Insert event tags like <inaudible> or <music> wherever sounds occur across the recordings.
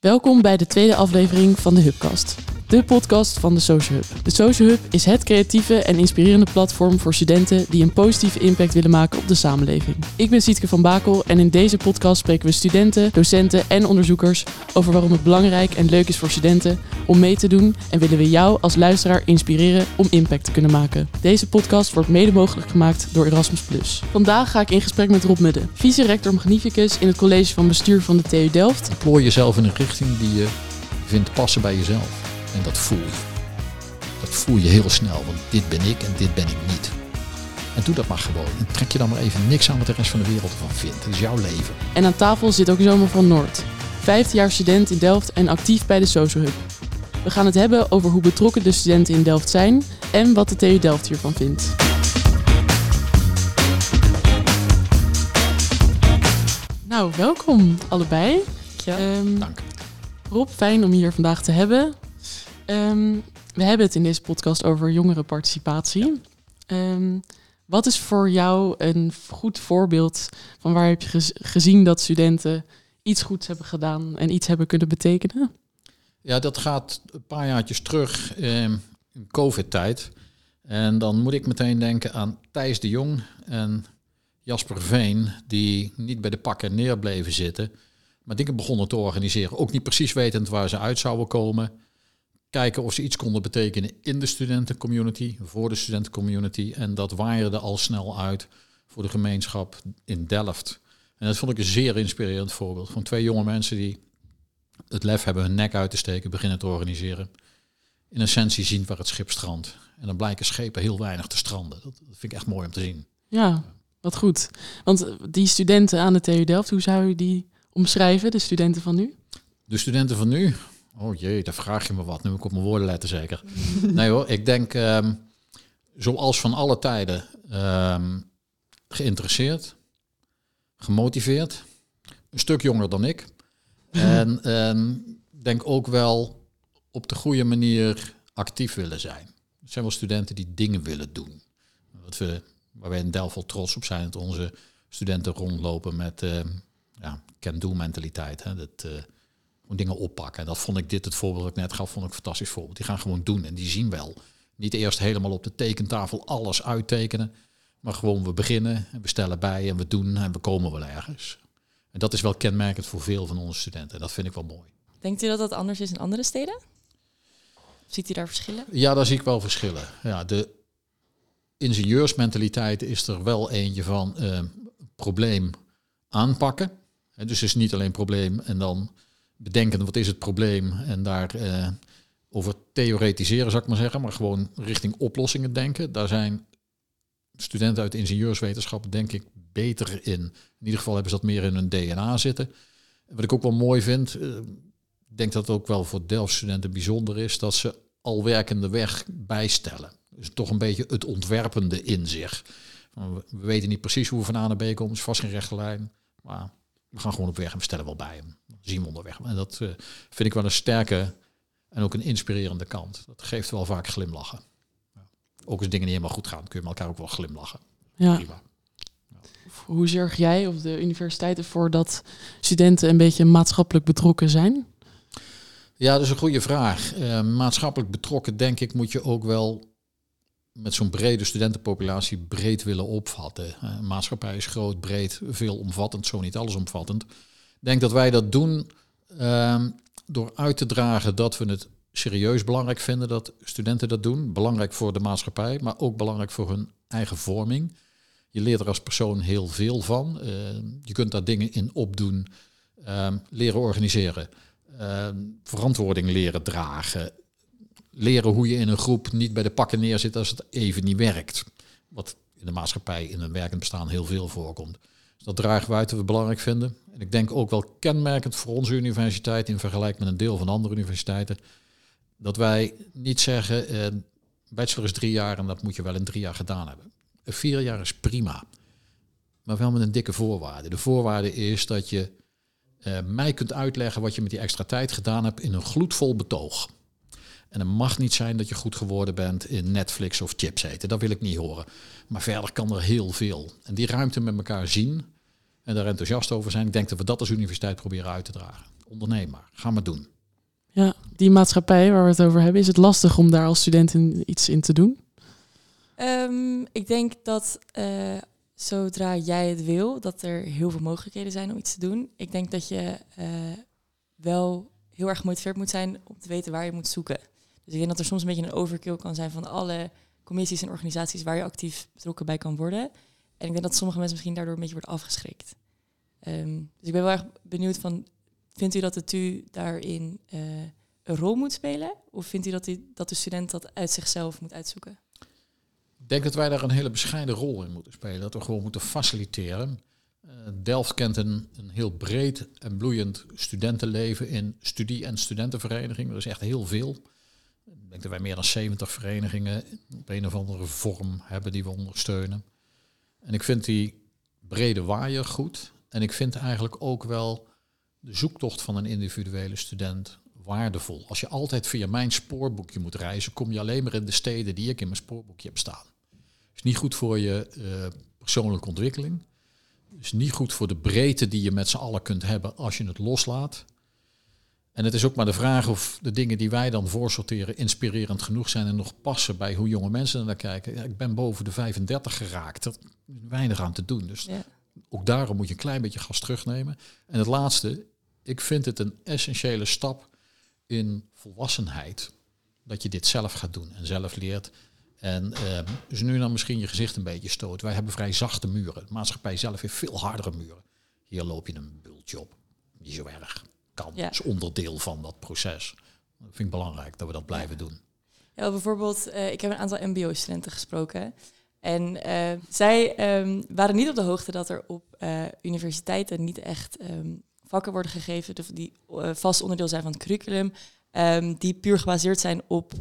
Welkom bij de tweede aflevering van de Hubcast, de podcast van de Social Hub. De Social Hub is het creatieve en inspirerende platform voor studenten die een positieve impact willen maken op de samenleving. Ik ben Sietke van Bakel en in deze podcast spreken we studenten, docenten en onderzoekers over waarom het belangrijk en leuk is voor studenten om mee te doen en willen we jou als luisteraar inspireren om impact te kunnen maken. Deze podcast wordt mede mogelijk gemaakt door Erasmus+. Vandaag ga ik in gesprek met Rob Mudde, vice-rector magnificus in het college van bestuur van de TU Delft Plooi jezelf in een richting die je vindt passen bij jezelf. En dat voel je. Dat voel je heel snel, want dit ben ik en dit ben ik niet. En doe dat maar gewoon. En trek je dan maar even niks aan wat de rest van de wereld ervan vindt. Het is jouw leven. En aan tafel zit ook Zomer van Noord, vijfde jaar student in Delft en actief bij de Social Hub. We gaan het hebben over hoe betrokken de studenten in Delft zijn en wat de TU Delft hiervan vindt. Nou, welkom allebei. Ehm, Dank. Rob, fijn om je hier vandaag te hebben. Ehm, we hebben het in deze podcast over jongerenparticipatie. Ehm, wat is voor jou een goed voorbeeld van waar heb je gez- gezien dat studenten iets goeds hebben gedaan en iets hebben kunnen betekenen? Ja, dat gaat een paar jaartjes terug eh, in COVID-tijd. En dan moet ik meteen denken aan Thijs de Jong en Jasper Veen, die niet bij de pakken neer bleven zitten, maar dingen begonnen te organiseren. Ook niet precies wetend waar ze uit zouden komen. Kijken of ze iets konden betekenen in de studentencommunity, voor de studentencommunity. En dat waaide al snel uit voor de gemeenschap in Delft. En dat vond ik een zeer inspirerend voorbeeld van twee jonge mensen die het lef hebben hun nek uit te steken, beginnen te organiseren. In essentie zien waar het schip strandt. En dan blijken schepen heel weinig te stranden. Dat, dat vind ik echt mooi om te zien. Ja, wat goed. Want eh, die studenten aan de TU Delft, hoe zou je die omschrijven, de studenten van nu? De studenten van nu, oh jee, daar vraag je me wat. Nu moet ik op mijn woorden letten zeker. <laughs> nee hoor, ik denk ehm, zoals van alle tijden ehm, geïnteresseerd, gemotiveerd, een stuk jonger dan ik. <laughs> En ehm, denk ook wel op de goede manier actief willen zijn. Het zijn wel studenten die dingen willen doen. Wat we, waar wij in Delft wel trots op zijn, dat onze studenten rondlopen met ehm, ja, can-do mentaliteit. Hè? Dat, eh, gewoon dingen oppakken. En dat vond ik dit, het voorbeeld dat ik net gaf, vond ik een fantastisch voorbeeld. Die gaan gewoon doen en die zien wel. Niet eerst helemaal op de tekentafel alles uittekenen. Maar gewoon we beginnen en we stellen bij en we doen en we komen wel ergens. En dat is wel kenmerkend voor veel van onze studenten. En dat vind ik wel mooi. Denkt u dat dat anders is in andere steden? Ziet u daar verschillen? Ja, daar zie ik wel verschillen. Ja, de ingenieursmentaliteit is er wel eentje van eh, probleem aanpakken. En dus is niet alleen probleem en dan bedenken wat is het probleem en daar eh, over theoretiseren, zou ik maar zeggen, maar gewoon richting oplossingen denken. Daar zijn studenten uit ingenieurswetenschappen denk ik beter in. In ieder geval hebben ze dat meer in hun DNA zitten. Wat ik ook wel mooi vind, eh, denk dat het ook wel voor Delft-studenten bijzonder is, dat ze al werkende weg bijstellen. Dus toch een beetje het ontwerpende in zich. We weten niet precies hoe we van A naar B komen, het is vast geen rechte lijn. Maar we gaan gewoon op weg en we stellen wel bij hem. Zien we onderweg. En dat eh, vind ik wel een sterke en ook een inspirerende kant. Dat geeft wel vaak glimlachen. Ja. Ook als dingen niet helemaal goed gaan, kun je met elkaar ook wel glimlachen. Ja. Prima. Hoe zorg jij of de universiteit ervoor dat studenten een beetje maatschappelijk betrokken zijn? Ja, dat is een goede vraag. Eh, maatschappelijk betrokken, denk ik, moet je ook wel met zo'n brede studentenpopulatie breed willen opvatten. Eh, maatschappij is groot, breed, veelomvattend, zo niet allesomvattend. Denk dat wij dat doen ehm, door uit te dragen dat we het serieus belangrijk vinden dat studenten dat doen. Belangrijk voor de maatschappij, maar ook belangrijk voor hun eigen vorming. Je leert er als persoon heel veel van. Eh, je kunt daar dingen in opdoen, ehm, leren organiseren, ehm, verantwoording leren dragen, leren hoe je in een groep niet bij de pakken neerzit als het even niet werkt. Wat in de maatschappij in een werkend bestaan heel veel voorkomt. Dus dat dragen we uit dat we belangrijk vinden. Ik denk ook wel kenmerkend voor onze universiteit in vergelijking met een deel van andere universiteiten. Dat wij niet zeggen, eh, bachelor is drie jaar en dat moet je wel in drie jaar gedaan hebben. Vier jaar is prima. Maar wel met een dikke voorwaarde. De voorwaarde is dat je eh, mij kunt uitleggen wat je met die extra tijd gedaan hebt in een gloedvol betoog. En het mag niet zijn dat je goed geworden bent in Netflix of chips eten. Dat wil ik niet horen. Maar verder kan er heel veel. En die ruimte met elkaar zien en daar enthousiast over zijn. Ik denk dat we dat als universiteit proberen uit te dragen. Onderneem maar, ga maar doen. Ja, die maatschappij waar we het over hebben, is het lastig om daar als student in, iets in te doen? Ehm, ik denk dat uh, zodra jij het wil, dat er heel veel mogelijkheden zijn om iets te doen. Ik denk dat je uh, wel heel erg gemotiveerd moet zijn om te weten waar je moet zoeken. Dus ik denk dat er soms een beetje een overkill kan zijn van alle commissies en organisaties waar je actief betrokken bij kan worden. En ik denk dat sommige mensen misschien daardoor een beetje worden afgeschrikt. Um, dus ik ben wel erg benieuwd van, vindt u dat de TU daarin uh, een rol moet spelen? Of vindt u dat, die, dat de student dat uit zichzelf moet uitzoeken? Ik denk dat wij daar een hele bescheiden rol in moeten spelen. Dat we gewoon moeten faciliteren. Uh, Delft kent een, een heel breed en bloeiend studentenleven in studie- en studentenverenigingen. Er is echt heel veel. Ik denk dat wij meer dan 70 verenigingen op een of andere vorm hebben die we ondersteunen. En ik vind die brede waaier goed. En ik vind eigenlijk ook wel de zoektocht van een individuele student waardevol. Als je altijd via mijn spoorboekje moet reizen, kom je alleen maar in de steden die ik in mijn spoorboekje heb staan. Is niet goed voor je uh, persoonlijke ontwikkeling. Is niet goed voor de breedte die je met z'n allen kunt hebben als je het loslaat. En het is ook maar de vraag of de dingen die wij dan voorsorteren inspirerend genoeg zijn en nog passen bij hoe jonge mensen naar kijken. Ja, ik ben boven de 35 geraakt. Er is weinig aan te doen. Dus ja. ook daarom moet je een klein beetje gas terugnemen. En het laatste, ik vind het een essentiële stap in volwassenheid. Dat je dit zelf gaat doen en zelf leert. En uh, dus nu dan misschien je gezicht een beetje stoot. Wij hebben vrij zachte muren. De maatschappij zelf heeft veel hardere muren. Hier loop je een bultje op. Niet zo erg kan. Ja. is onderdeel van dat proces. Dat vind ik belangrijk dat we dat blijven doen. Ja, bijvoorbeeld, uh, ik heb een aantal MBO-studenten gesproken. En uh, zij um, waren niet op de hoogte dat er op uh, universiteiten niet echt um, vakken worden gegeven, die vast onderdeel zijn van het curriculum. Um, die puur gebaseerd zijn op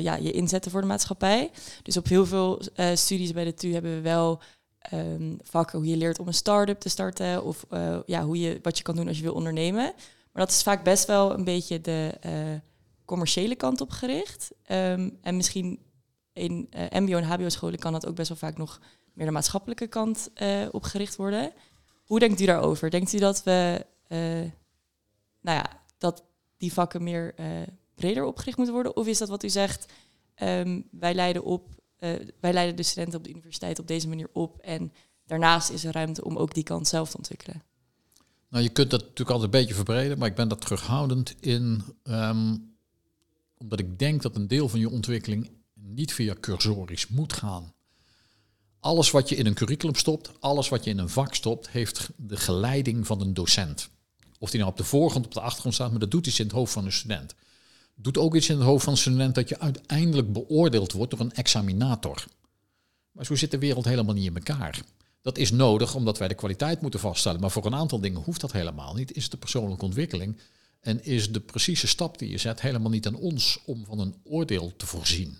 ja, je inzetten voor de maatschappij. Dus op heel veel studies bij de TU hebben we wel vakken hoe je leert om een start-up te starten. Of ja, hoe je, wat je kan doen als je wil ondernemen. Maar dat is vaak best wel een beetje de uh, commerciële kant op gericht. Um, en misschien in uh, MBO en HBO-scholen kan dat ook best wel vaak nog meer de maatschappelijke kant uh, op gericht worden. Hoe denkt u daarover? Denkt u dat we, nou ja, dat die vakken meer breder opgericht moeten worden? Of is dat wat u zegt? Um, wij leiden op, wij leiden de studenten op de universiteit op deze manier op en daarnaast is er ruimte om ook die kant zelf te ontwikkelen. Nou, je kunt dat natuurlijk altijd een beetje verbreden, maar ik ben daar terughoudend in, um, omdat ik denk dat een deel van je ontwikkeling niet via cursorisch moet gaan. Alles wat je in een curriculum stopt, alles wat je in een vak stopt, heeft de geleiding van een docent. Of die nou op de voorgrond of op de achtergrond staat, maar dat doet iets in het hoofd van een student. Doet ook iets in het hoofd van een student dat je uiteindelijk beoordeeld wordt door een examinator. Maar zo zit de wereld helemaal niet in elkaar. Dat is nodig omdat wij de kwaliteit moeten vaststellen. Maar voor een aantal dingen hoeft dat helemaal niet. Is het de persoonlijke ontwikkeling en is de precieze stap die je zet helemaal niet aan ons om van een oordeel te voorzien.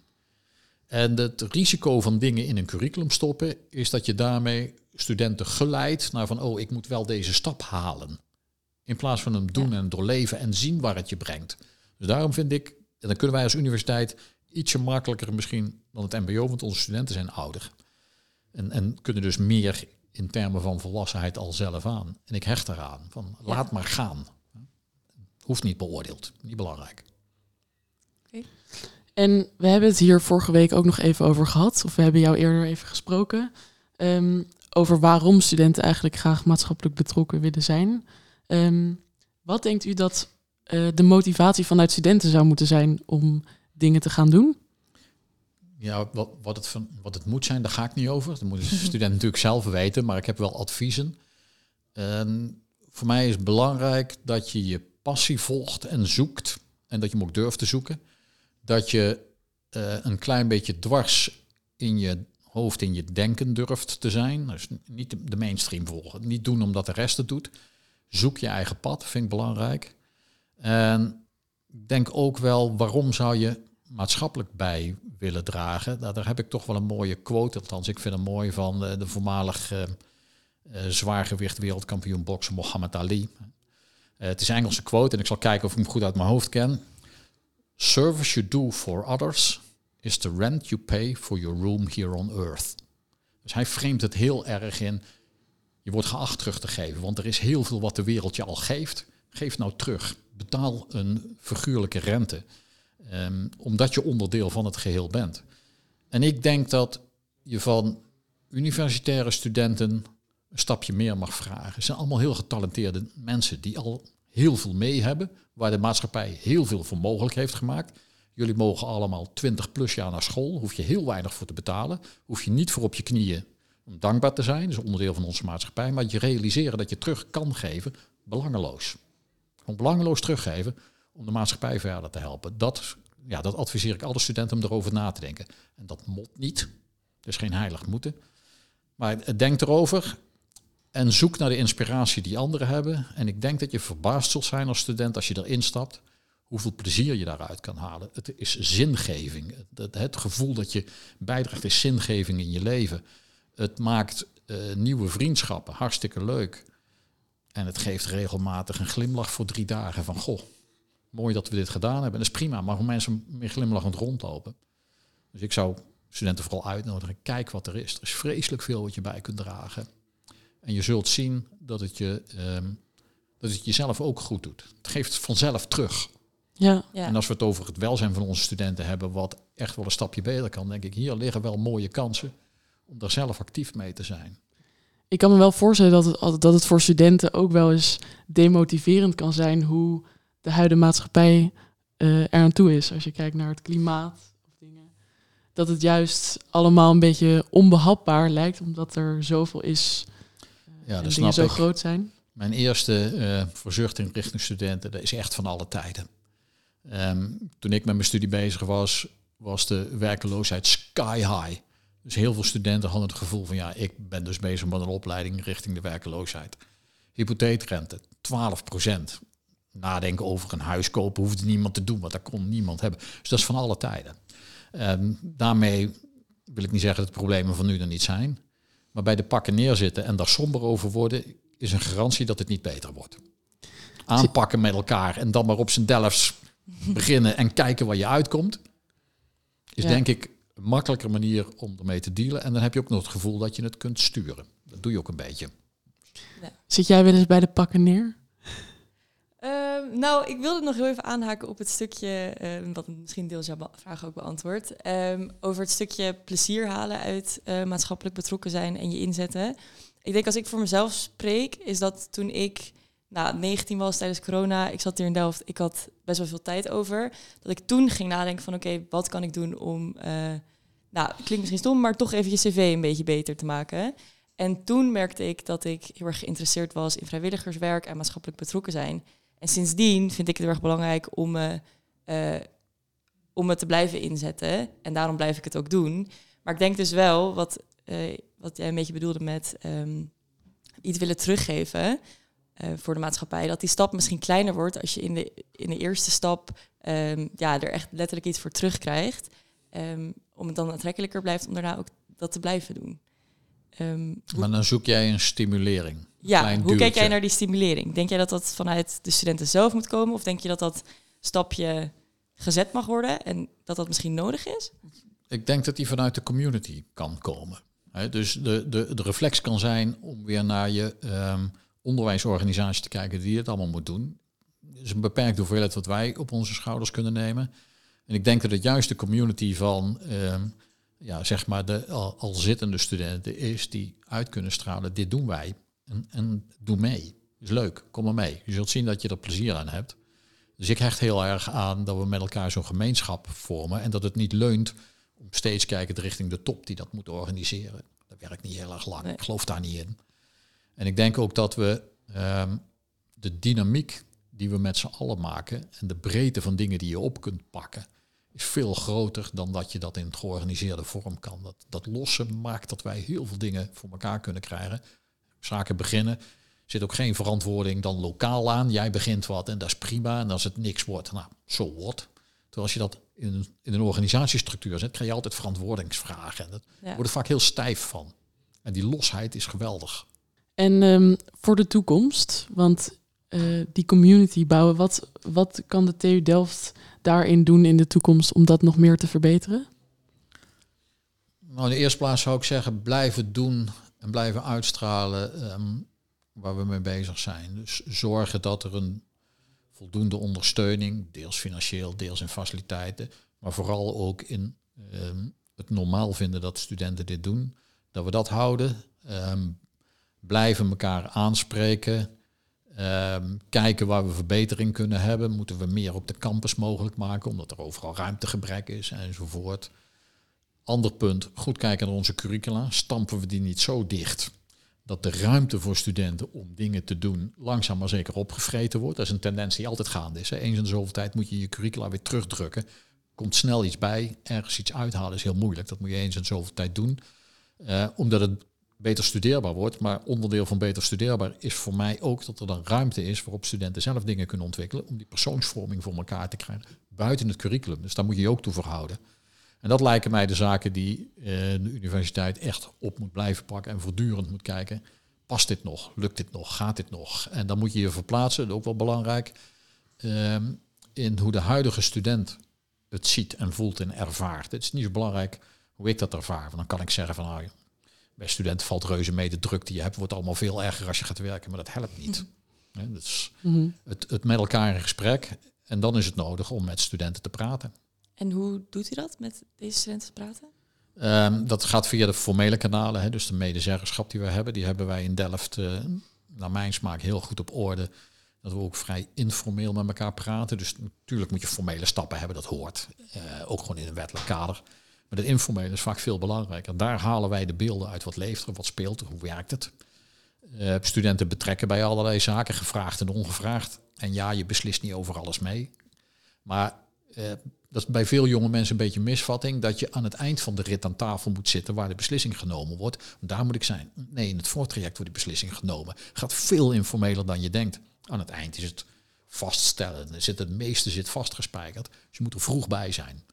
En het risico van dingen in een curriculum stoppen is dat je daarmee studenten geleidt naar van oh, ik moet wel deze stap halen. In plaats van hem doen en doorleven en zien waar het je brengt. Dus daarom vind ik, en dan kunnen wij als universiteit ietsje makkelijker misschien dan het MBO, want onze studenten zijn ouder. En, en kunnen dus meer in termen van volwassenheid al zelf aan. En ik hecht eraan. Van laat maar gaan. Hoeft niet beoordeeld. Niet belangrijk. Okay. En we hebben het hier vorige week ook nog even over gehad. Of we hebben jou eerder even gesproken. Um, over waarom studenten eigenlijk graag maatschappelijk betrokken willen zijn. Um, wat denkt u dat uh, de motivatie vanuit studenten zou moeten zijn om dingen te gaan doen? Ja, wat, wat, het van, wat het moet zijn, daar ga ik niet over. Dat moet de <laughs> student natuurlijk zelf weten, maar ik heb wel adviezen. En voor mij is het belangrijk dat je je passie volgt en zoekt. En dat je hem ook durft te zoeken. Dat je uh, een klein beetje dwars in je hoofd, in je denken durft te zijn. Dus niet de mainstream volgen. Niet doen omdat de rest het doet. Zoek je eigen pad, vind ik belangrijk. En denk ook wel, waarom zou je maatschappelijk bij willen dragen. Nou, daar heb ik toch wel een mooie quote, althans ik vind hem mooi, van de, de voormalig uh, uh, zwaargewicht wereldkampioen boksen Muhammad Ali. Het is een Engelse quote en ik zal kijken of ik hem goed uit mijn hoofd ken. Service you do for others is the rent you pay for your room here on earth. Dus hij framet het heel erg in, Je wordt geacht terug te geven, want er is heel veel wat de wereld je al geeft. Geef nou terug. Betaal een figuurlijke rente. Ehm, omdat je onderdeel van het geheel bent. En ik denk dat je van universitaire studenten een stapje meer mag vragen. Het zijn allemaal heel getalenteerde mensen die al heel veel mee hebben, waar de maatschappij heel veel voor mogelijk heeft gemaakt. Jullie mogen allemaal 20 plus jaar naar school, hoef je heel weinig voor te betalen, hoef je niet voor op je knieën om dankbaar te zijn, dat is onderdeel van onze maatschappij, maar je realiseren dat je terug kan geven, belangeloos. Om belangeloos teruggeven om de maatschappij verder te helpen. Dat, ja, dat adviseer ik alle studenten om erover na te denken. En dat moet niet. Dus geen heilig moeten. Maar denk erover en zoek naar de inspiratie die anderen hebben. En ik denk dat je verbaasd zult zijn als student als je erin stapt, hoeveel plezier je daaruit kan halen. Het is zingeving. Het, het gevoel dat je bijdraagt is zingeving in je leven. Het maakt uh, nieuwe vriendschappen hartstikke leuk. En het geeft regelmatig een glimlach voor drie dagen van goh, mooi dat we dit gedaan hebben. En dat is prima, maar hoe mensen meer glimlachend rondlopen. Dus ik zou studenten vooral uitnodigen, kijk wat er is. Er is vreselijk veel wat je bij kunt dragen. En je zult zien dat het, je, um, dat het jezelf ook goed doet. Het geeft vanzelf terug. Ja. Ja. En als we het over het welzijn van onze studenten hebben, wat echt wel een stapje beter kan, denk ik, hier liggen wel mooie kansen om daar zelf actief mee te zijn. Ik kan me wel voorstellen dat het, dat het voor studenten ook wel eens demotiverend kan zijn hoe de huidige maatschappij uh, eraan toe is. Als je kijkt naar het klimaat of dingen. Dat het juist allemaal een beetje onbehapbaar lijkt, omdat er zoveel is uh, Ja, en dat dingen zo ik. groot zijn. Mijn eerste uh, verzuchting richting studenten, dat is echt van alle tijden. Ehm, toen ik met mijn studie bezig was, was de werkeloosheid sky high. Dus heel veel studenten hadden het gevoel van ja, ik ben dus bezig met een opleiding richting de werkeloosheid. Hypotheekrente, 12 procent. Nadenken over een huis kopen hoefde niemand te doen, want dat kon niemand hebben. Dus dat is van alle tijden. Um, daarmee wil ik niet zeggen dat de problemen van nu er niet zijn. Maar bij de pakken neerzitten en daar somber over worden, is een garantie dat het niet beter wordt. Aanpakken met elkaar en dan maar op zijn delfs beginnen en kijken waar je uitkomt, is Ja. denk ik een makkelijker manier om ermee te dealen. En dan heb je ook nog het gevoel dat je het kunt sturen. Dat doe je ook een beetje. Zit jij wel eens bij de pakken neer? Ehm, nou, ik wilde nog heel even aanhaken op het stukje, ehm, wat misschien deels jouw vraag ook beantwoordt, ehm, over het stukje plezier halen uit eh, maatschappelijk betrokken zijn en je inzetten. Ik denk als ik voor mezelf spreek, is dat toen ik nou, 19 was tijdens corona, ik zat hier in Delft, ik had best wel veel tijd over, dat ik toen ging nadenken van oké, wat kan ik doen om, eh, nou, klinkt misschien stom, maar toch even je cv een beetje beter te maken. En toen merkte ik dat ik heel erg geïnteresseerd was in vrijwilligerswerk en maatschappelijk betrokken zijn. En sindsdien vind ik het erg belangrijk om me, eh, om me te blijven inzetten. En daarom blijf ik het ook doen. Maar ik denk dus wel, wat, eh, wat jij een beetje bedoelde met ehm, iets willen teruggeven eh, voor de maatschappij, dat die stap misschien kleiner wordt als je in de, in de eerste stap ehm, ja, er echt letterlijk iets voor terugkrijgt. Ehm, om het dan aantrekkelijker blijft om daarna ook dat te blijven doen. Maar dan zoek jij een stimulering. Ja, hoe kijk jij naar die stimulering? Denk jij dat dat vanuit de studenten zelf moet komen? Of denk je dat dat stapje gezet mag worden en dat dat misschien nodig is? Ik denk dat die vanuit de community kan komen. Dus de, de, de reflex kan zijn om weer naar je ehm, onderwijsorganisatie te kijken die het allemaal moet doen. Het is een beperkte hoeveelheid wat wij op onze schouders kunnen nemen. En ik denk dat het juist de community van ehm, ja, zeg maar de al, al zittende studenten is die uit kunnen stralen. Dit doen wij en, en doe mee. Is leuk, kom maar mee. Je zult zien dat je er plezier aan hebt. Dus ik hecht heel erg aan dat we met elkaar zo'n gemeenschap vormen en dat het niet leunt om steeds kijken richting de top die dat moet organiseren. Dat werkt niet heel erg lang. Nee. Ik geloof daar niet in. En ik denk ook dat we ehm, de dynamiek die we met z'n allen maken en de breedte van dingen die je op kunt pakken, is veel groter dan dat je dat in het georganiseerde vorm kan. Dat, dat losse maakt dat wij heel veel dingen voor elkaar kunnen krijgen. Zaken beginnen. Zit ook geen verantwoording dan lokaal aan. Jij begint wat en dat is prima. En als het niks wordt, nou, so what? Terwijl als je dat in een, in een organisatiestructuur zet, krijg je altijd verantwoordingsvragen. En daar Ja. wordt er vaak heel stijf van. En die losheid is geweldig. En ehm, voor de toekomst, want eh, die community bouwen, wat, wat kan de TU Delft daarin doen in de toekomst om dat nog meer te verbeteren? Nou, in de eerste plaats zou ik zeggen, blijf het doen en blijven uitstralen ehm, waar we mee bezig zijn. Dus zorgen dat er een voldoende ondersteuning, deels financieel, deels in faciliteiten, maar vooral ook in ehm, het normaal vinden dat studenten dit doen, dat we dat houden. Ehm, blijven elkaar aanspreken. kijken waar we verbetering kunnen hebben. Moeten we meer op de campus mogelijk maken, omdat er overal ruimtegebrek is enzovoort. Ander punt, goed kijken naar onze curricula. Stampen we die niet zo dicht dat de ruimte voor studenten om dingen te doen langzaam maar zeker opgevreten wordt. Dat is een tendens die altijd gaande is. Hè. Eens in de zoveel tijd moet je je curricula weer terugdrukken. Komt snel iets bij, ergens iets uithalen is heel moeilijk. Dat moet je eens in de zoveel tijd doen. Uh, omdat het beter studeerbaar wordt. Maar onderdeel van beter studeerbaar is voor mij ook dat er dan ruimte is waarop studenten zelf dingen kunnen ontwikkelen. Om die persoonsvorming voor elkaar te krijgen buiten het curriculum. Dus daar moet je je ook toe verhouden. En dat lijken mij de zaken die uh, de universiteit echt op moet blijven pakken en voortdurend moet kijken. Past dit nog? Lukt dit nog? Gaat dit nog? En dan moet je je verplaatsen, ook wel belangrijk, uh, in hoe de huidige student het ziet en voelt en ervaart. Het is niet zo belangrijk hoe ik dat ervaar. Want dan kan ik zeggen van nou, bij studenten valt reuze mee de druk die je hebt, wordt allemaal veel erger als je gaat werken, maar dat helpt niet. Mm dus het, het met elkaar in gesprek. En dan is het nodig om met studenten te praten. En hoe doet u dat met deze studenten praten? Um, dat gaat via de formele kanalen, hè, dus de medezeggenschap die we hebben. Die hebben wij in Delft, uh, naar mijn smaak, heel goed op orde. Dat we ook vrij informeel met elkaar praten. Dus natuurlijk moet je formele stappen hebben, dat hoort. Uh, ook gewoon in een wettelijk kader. Maar het informele is vaak veel belangrijker. Daar halen wij de beelden uit. Wat leeft er, wat speelt er, hoe werkt het? Uh, studenten betrekken bij allerlei zaken, gevraagd en ongevraagd. En ja, je beslist niet over alles mee. Maar dat is bij veel jonge mensen een beetje een misvatting, dat je aan het eind van de rit aan tafel moet zitten waar de beslissing genomen wordt. Daar moet ik zijn. Nee, in het voortraject wordt die beslissing genomen. Gaat veel informeler dan je denkt. Aan het eind is het vaststellen. Er zit het meeste zit vastgespijkerd. Dus je moet er vroeg bij zijn.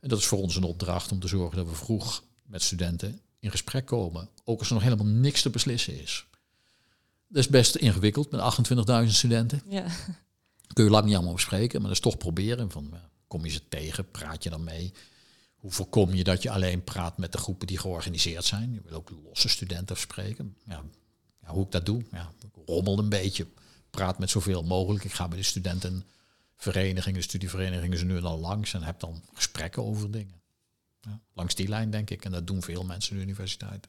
En dat is voor ons een opdracht om te zorgen dat we vroeg met studenten in gesprek komen. Ook als er nog helemaal niks te beslissen is. Dat is best ingewikkeld met 28.000 studenten. Ja. Kun je lang niet allemaal bespreken, maar dat is toch proberen. Van, Kom je ze tegen? Praat je dan mee? Hoe voorkom je dat je alleen praat met de groepen die georganiseerd zijn? Je wil ook losse studenten spreken. Ja, ja hoe ik dat doe? Ja, ik rommel een beetje. Praat met zoveel mogelijk. Ik ga bij de studentenverenigingen, de studieverenigingen ze nu dan langs en heb dan gesprekken over dingen. Ja, langs die lijn denk ik. En dat doen veel mensen in de universiteit.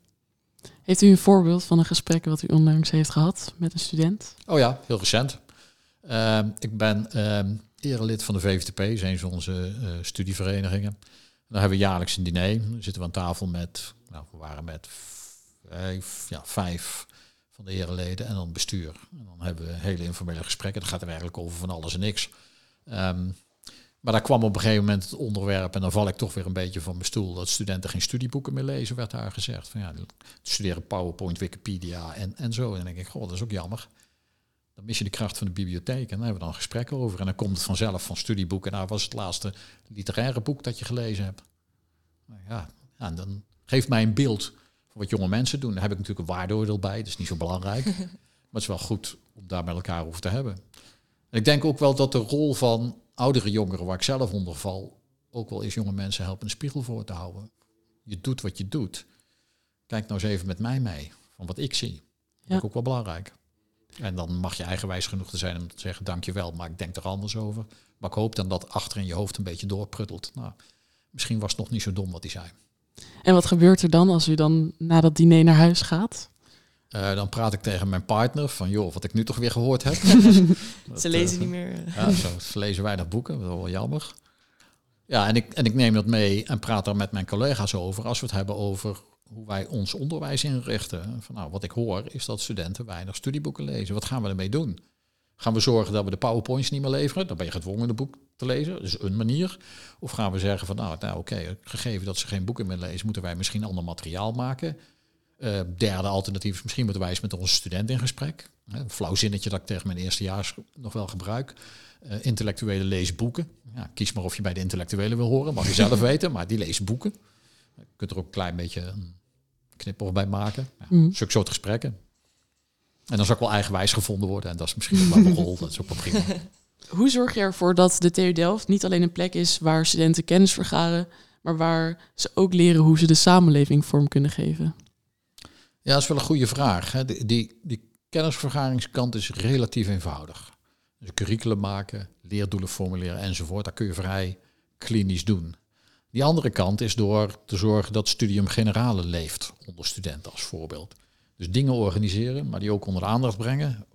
Heeft u een voorbeeld van een gesprek wat u onlangs heeft gehad met een student? Oh ja, heel recent. Uh, ik ben uh, erelid van de VVTP, is een van onze uh, studieverenigingen. Dan hebben we jaarlijks een diner. Zitten we aan tafel met, nou, we waren met vijf, ja, vijf van de ereleden en dan bestuur. En dan hebben we hele informele gesprekken. Dat gaat er eigenlijk over van alles en niks. Um, maar daar kwam op een gegeven moment het onderwerp, en dan val ik toch weer een beetje van mijn stoel, dat studenten geen studieboeken meer lezen, werd daar gezegd. Van ja, studeren PowerPoint, Wikipedia en, en zo. En dan denk ik, goh, dat is ook jammer. Dan mis je de kracht van de bibliotheek. En daar hebben we dan gesprekken over. En dan komt het vanzelf van studieboeken. Nou, was het laatste literaire boek dat je gelezen hebt. Nou ja, en dan geeft mij een beeld van wat jonge mensen doen. Daar heb ik natuurlijk een waardeoordeel bij. Dat is niet zo belangrijk. <laughs> maar het is wel goed om daar met elkaar over te hebben. En ik denk ook wel dat de rol van oudere jongeren, waar ik zelf onder val, ook wel is jonge mensen helpen een spiegel voor te houden. Je doet wat je doet. Kijk nou eens even met mij mee, van wat ik zie. Dat is ook wel belangrijk. En dan mag je eigenwijs genoeg te zijn om te zeggen dankjewel, maar ik denk er anders over. Maar ik hoop dan dat achter in je hoofd een beetje doorpruttelt. Nou, misschien was het nog niet zo dom wat hij zei. En wat gebeurt er dan als u dan na dat diner naar huis gaat? Uh, dan praat ik tegen mijn partner van, joh, wat ik nu toch weer gehoord heb. <laughs> ze lezen uh, niet meer. ja, zo, ze lezen weinig boeken, dat is wel jammer. Ja, en ik, en ik neem dat mee en praat daar met mijn collega's over als we het hebben over hoe wij ons onderwijs inrichten. Van, nou, wat ik hoor is dat studenten weinig studieboeken lezen. Wat gaan we ermee doen? Gaan we zorgen dat we de powerpoints niet meer leveren? Dan ben je gedwongen een boek te lezen. Dat is een manier. Of gaan we zeggen van nou, nou oké, gegeven dat ze geen boeken meer lezen, moeten wij misschien ander materiaal maken. Uh, derde alternatief is misschien moeten wij eens met onze studenten in gesprek. Een flauw zinnetje dat ik tegen mijn eerstejaars nog wel gebruik. Uh, intellectuele lezen boeken. Ja, kies maar of je bij de intellectuelen wil horen, mag je zelf <laughs> weten, maar die lezen boeken. Je kunt er ook een klein beetje een knipoog bij maken. Ja, mm. Zulke soort gesprekken. En dan zou ik wel eigenwijs gevonden worden. En dat is misschien wel mijn rol. Dat is ook wel prima. <laughs> Hoe zorg je ervoor dat de TU Delft niet alleen een plek is waar studenten kennis vergaren, maar waar ze ook leren hoe ze de samenleving vorm kunnen geven? Ja, dat is wel een goede vraag. Hè. Die, die, die kennisvergaringskant is relatief eenvoudig. Dus curriculum maken, leerdoelen formuleren enzovoort, dat kun je vrij klinisch doen. Die andere kant is door te zorgen dat studium generale leeft onder studenten als voorbeeld. Dus dingen organiseren, maar die ook onder de aandacht brengen.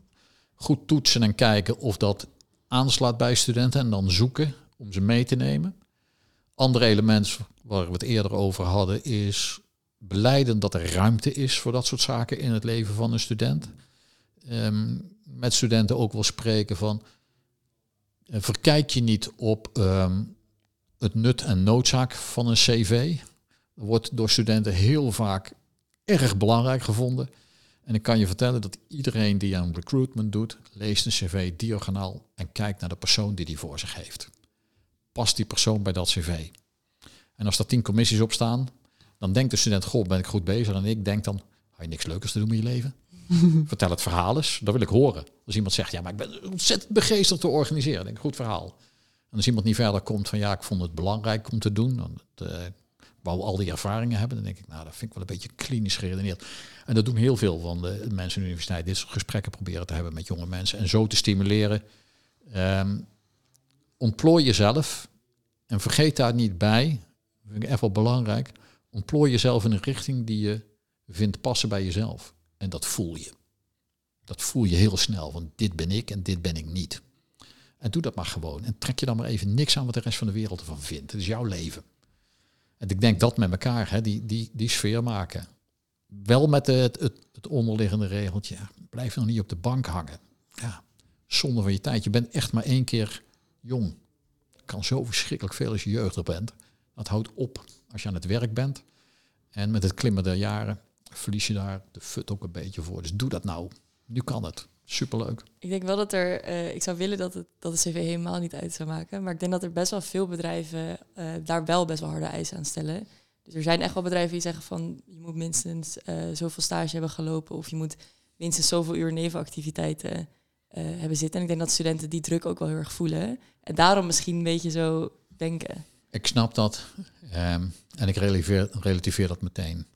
Goed toetsen en kijken of dat aanslaat bij studenten en dan zoeken om ze mee te nemen. Andere element waar we het eerder over hadden is beleiden dat er ruimte is voor dat soort zaken in het leven van een student. Ehm, met studenten ook wel spreken van uh, verkijk je niet op ehm, het nut en noodzaak van een cv. Dat wordt door studenten heel vaak erg belangrijk gevonden. En ik kan je vertellen dat iedereen die aan recruitment doet, leest een cv diagonaal en kijkt naar de persoon die die voor zich heeft. Past die persoon bij dat cv? En als er tien commissies op staan, dan denkt de student, goh, ben ik goed bezig? En ik denk dan, heb je niks leukers te doen met je leven? <laughs> Vertel het verhaal eens, dat wil ik horen. Als iemand zegt, ja, maar ik ben ontzettend begeesterd te organiseren. denk ik, goed verhaal. En als iemand niet verder komt van, ja, ik vond het belangrijk om te doen. Dan, uh, wou al die ervaringen hebben. Dan denk ik, nou, dat vind ik wel een beetje klinisch geredeneerd. En dat doen heel veel van de mensen in de universiteit. Dit soort gesprekken proberen te hebben met jonge mensen. En zo te stimuleren. Um, ontplooi jezelf. En vergeet daar niet bij, vind ik echt wel belangrijk. Ontplooi jezelf in een richting die je vindt passen bij jezelf. En dat voel je. Dat voel je heel snel. Want dit ben ik en dit ben ik niet. En doe dat maar gewoon. En trek je dan maar even niks aan wat de rest van de wereld ervan vindt. Het is jouw leven. En ik denk dat met elkaar, hè, die, die, die sfeer maken. Wel met het, het, het onderliggende regeltje. Blijf nog niet op de bank hangen. Ja, zonde van je tijd. Je bent echt maar één keer jong. Kan zo verschrikkelijk veel als je jeugdig bent. Dat houdt op als je aan het werk bent. En met het klimmen der jaren verlies je daar de fut ook een beetje voor. Dus doe dat nou. Nu kan het. Superleuk. Ik denk wel dat er, uh, ik zou willen dat, het, dat de CV helemaal niet uit zou maken. Maar ik denk dat er best wel veel bedrijven uh, daar wel best wel harde eisen aan stellen. Dus er zijn echt wel bedrijven die zeggen van je moet minstens uh, zoveel stage hebben gelopen of je moet minstens zoveel uur nevenactiviteiten hebben zitten. En ik denk dat studenten die druk ook wel heel erg voelen. En daarom misschien een beetje zo denken. Ik snap dat. Um, en ik relativeer, relativeer dat meteen.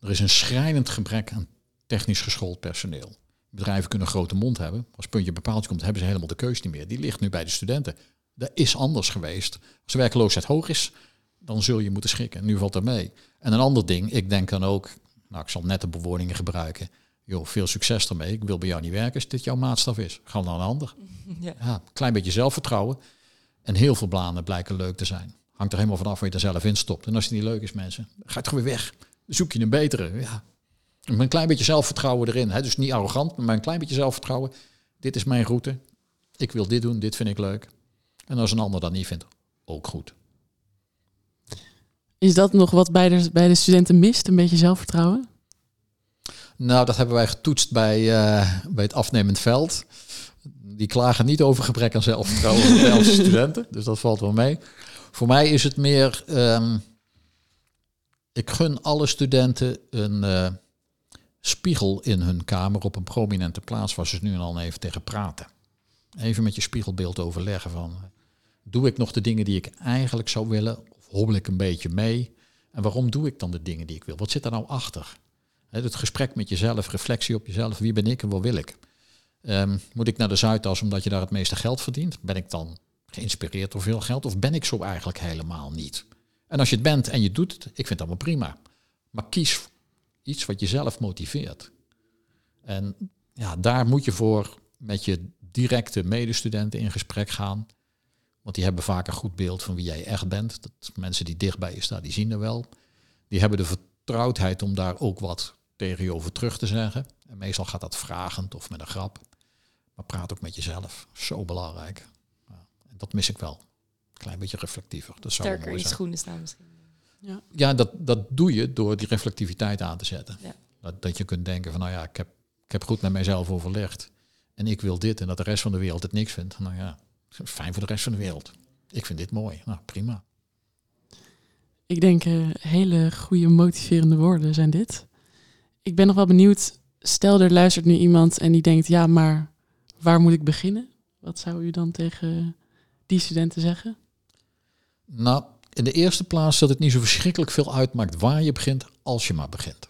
Er is een schrijnend gebrek aan technisch geschoold personeel. Bedrijven kunnen een grote mond hebben. Als puntje bepaald komt, hebben ze helemaal de keus niet meer. Die ligt nu bij de studenten. Dat is anders geweest. Als de werkloosheid hoog is, dan zul je moeten schikken. Nu valt er mee. En een ander ding, ik denk dan ook, nou ik zal nette bewoordingen gebruiken. Joh, veel succes ermee. Ik wil bij jou niet werken als dit jouw maatstaf is. Ga naar een ander. <laughs> Ja. ja, klein beetje zelfvertrouwen. En heel veel banen blijken leuk te zijn. Hangt er helemaal vanaf waar je er zelf in stopt. En als het niet leuk is, mensen, ga het gewoon weer weg. Dan zoek je een betere. Ja, met een klein beetje zelfvertrouwen erin. Hè? Dus niet arrogant, maar een klein beetje zelfvertrouwen. Dit is mijn route. Ik wil dit doen, dit vind ik leuk. En als een ander dat niet vindt, ook goed. Is dat nog wat bij de, bij de studenten mist, een beetje zelfvertrouwen? Nou, dat hebben wij getoetst bij, uh, bij het afnemend veld. Die klagen niet over gebrek aan zelfvertrouwen <laughs> bij onze studenten, dus dat valt wel mee. Voor mij is het meer, um, ik gun alle studenten een, uh, spiegel in hun kamer op een prominente plaats waar ze nu en dan even tegen praten. Even met je spiegelbeeld overleggen van, doe ik nog de dingen die ik eigenlijk zou willen of hobbel ik een beetje mee? En waarom doe ik dan de dingen die ik wil? Wat zit er nou achter? Het gesprek met jezelf, reflectie op jezelf, wie ben ik en wat wil ik? Um, moet ik naar de Zuidas omdat je daar het meeste geld verdient? Ben ik dan geïnspireerd door veel geld of ben ik zo eigenlijk helemaal niet? En als je het bent en je doet het, ik vind het allemaal prima. Maar kies iets wat jezelf motiveert. En ja, daar moet je voor met je directe medestudenten in gesprek gaan. Want die hebben vaak een goed beeld van wie jij echt bent. Dat mensen die dichtbij je staan, die zien er wel. Die hebben de vertrouwdheid om daar ook wat tegen je over terug te zeggen. En meestal gaat dat vragend of met een grap. Maar praat ook met jezelf. Zo belangrijk. Ja, en dat mis ik wel. Klein beetje reflectiever. Dat zou Sterker in schoenen staan misschien. Ja, ja dat, dat doe je door die reflectiviteit aan te zetten. Ja. Dat, dat je kunt denken van, nou ja, ik heb, ik heb goed met mijzelf overlegd. En ik wil dit en dat de rest van de wereld het niks vindt. Nou ja, <laughs> fijn voor de rest van de wereld. Ik vind dit mooi. Nou, prima. Ik denk uh, hele goede motiverende woorden zijn dit. Ik ben nog wel benieuwd. Stel er luistert nu iemand en die denkt, ja, maar waar moet ik beginnen? Wat zou u dan tegen die studenten zeggen? Nou, in de eerste plaats dat het niet zo verschrikkelijk veel uitmaakt waar je begint, als je maar begint.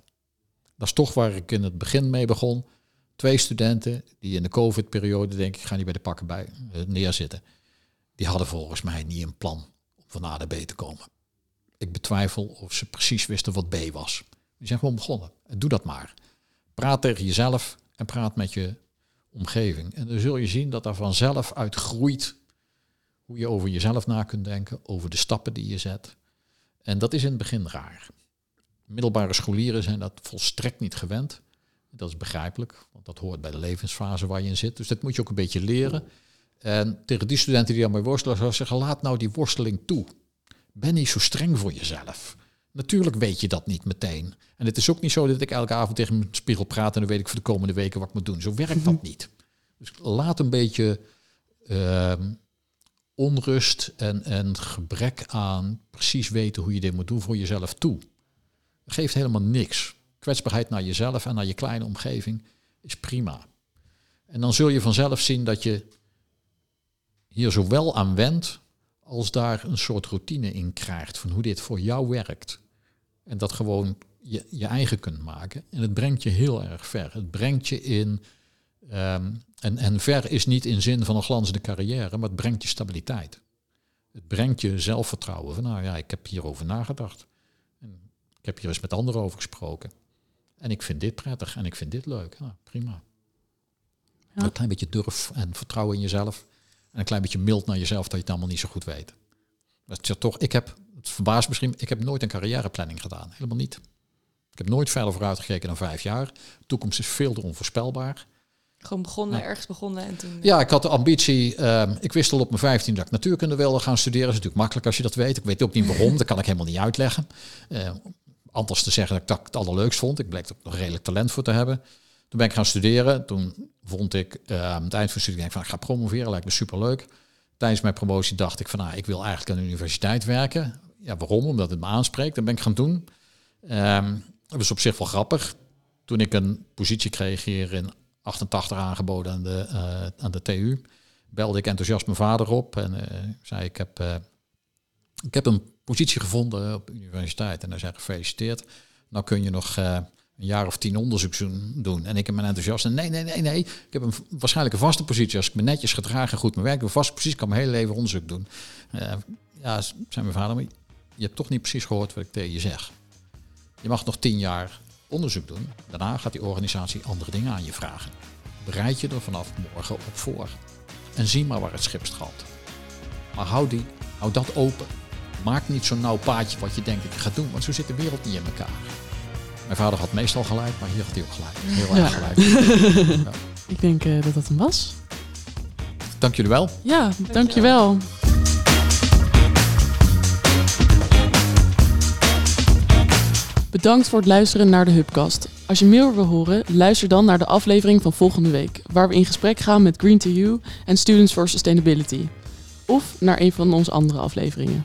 Dat is toch waar ik in het begin mee begon. Twee studenten die in de COVID-periode, denk ik, ga niet bij de pakken bij eh, neerzitten. Die hadden volgens mij niet een plan om van A naar B te komen. Ik betwijfel of ze precies wisten wat B was. Die zijn gewoon begonnen. Doe dat maar. Praat tegen jezelf en praat met je omgeving. En dan zul je zien dat er vanzelf uit groeit hoe je over jezelf na kunt denken, over de stappen die je zet. En dat is in het begin raar. Middelbare scholieren zijn dat volstrekt niet gewend. Dat is begrijpelijk, want dat hoort bij de levensfase waar je in zit. Dus dat moet je ook een beetje leren. En tegen die studenten die daarmee worstelen, zou ik zeggen, laat nou die worsteling toe. Ben niet zo streng voor jezelf. Natuurlijk weet je dat niet meteen. En het is ook niet zo dat ik elke avond tegen mijn spiegel praat en dan weet ik voor de komende weken wat ik moet doen. Zo werkt dat <laughs> niet. Dus laat een beetje ehm, onrust en, en gebrek aan precies weten hoe je dit moet doen voor jezelf toe. Dat geeft helemaal niks. Kwetsbaarheid naar jezelf en naar je kleine omgeving is prima. En dan zul je vanzelf zien dat je hier zowel aan wendt als daar een soort routine in krijgt van hoe dit voor jou werkt. En dat gewoon je, je eigen kunt maken. En het brengt je heel erg ver. Het brengt je in. Ehm, en, en ver is niet in zin van een glanzende carrière, maar het brengt je stabiliteit. Het brengt je zelfvertrouwen. Van nou ja, ik heb hierover nagedacht. En ik heb hier eens met anderen over gesproken. En ik vind dit prettig en ik vind dit leuk. Nou, prima. Ja. Een klein beetje durf en vertrouwen in jezelf. En een klein beetje mild naar jezelf dat je het allemaal niet zo goed weet. Dat is toch, ik heb, het verbaast misschien, ik heb nooit een carrièreplanning gedaan. Helemaal niet. Ik heb nooit verder vooruit gekeken dan vijf jaar. De toekomst is veel te onvoorspelbaar. Gewoon begonnen, ergens begonnen en toen... Ja, ik had de ambitie, uh, ik wist al op mijn 15 dat ik natuurkunde wilde gaan studeren. Dat is natuurlijk makkelijk als je dat weet. Ik weet ook niet waarom, dat kan ik helemaal niet uitleggen. Uh, anders te zeggen dat ik dat het allerleukst vond. Ik bleek er nog redelijk talent voor te hebben. Toen ben ik gaan studeren. Toen vond ik uh, aan het eind van de studie, denk van, ik ga promoveren, lijkt me superleuk. Tijdens mijn promotie dacht ik van, nou, ik wil eigenlijk aan de universiteit werken. Ja, waarom? Omdat het me aanspreekt. Dat ben ik gaan doen. Um, dat was op zich wel grappig. Toen ik een positie kreeg hier in 88 aangeboden aan de, uh, aan de TU, belde ik enthousiast mijn vader op en uh, zei ik heb, uh, ik heb een positie gevonden op de universiteit. En hij zei gefeliciteerd. Nou kun je nog een jaar of tien onderzoek doen. En ik heb mijn enthousiast. En nee, nee, nee, nee. Ik heb een, waarschijnlijk een vaste positie. Als ik me netjes gedraag en goed mijn werk doe, vaste positie, kan mijn hele leven onderzoek doen. ja, zei mijn vader, maar je hebt toch niet precies gehoord wat ik tegen je zeg. Je mag nog tien jaar onderzoek doen. Daarna gaat die organisatie andere dingen aan je vragen. Bereid je er vanaf morgen op voor. En zie maar waar het schip straalt. Maar hou, die, hou dat open. Maak niet zo'n nauw paadje wat je denkt dat je gaat doen, want zo zit de wereld niet in elkaar. Mijn vader had meestal gelijk, maar hier had hij ook gelijk. Heel erg gelijk. Ja. Ik denk uh, dat dat hem was. Dank jullie wel. Ja, dank je wel. Bedankt voor het luisteren naar de Hubcast. Als je meer wil horen, luister dan naar de aflevering van volgende week, waar we in gesprek gaan met Green to You en Students for Sustainability. Of naar een van onze andere afleveringen.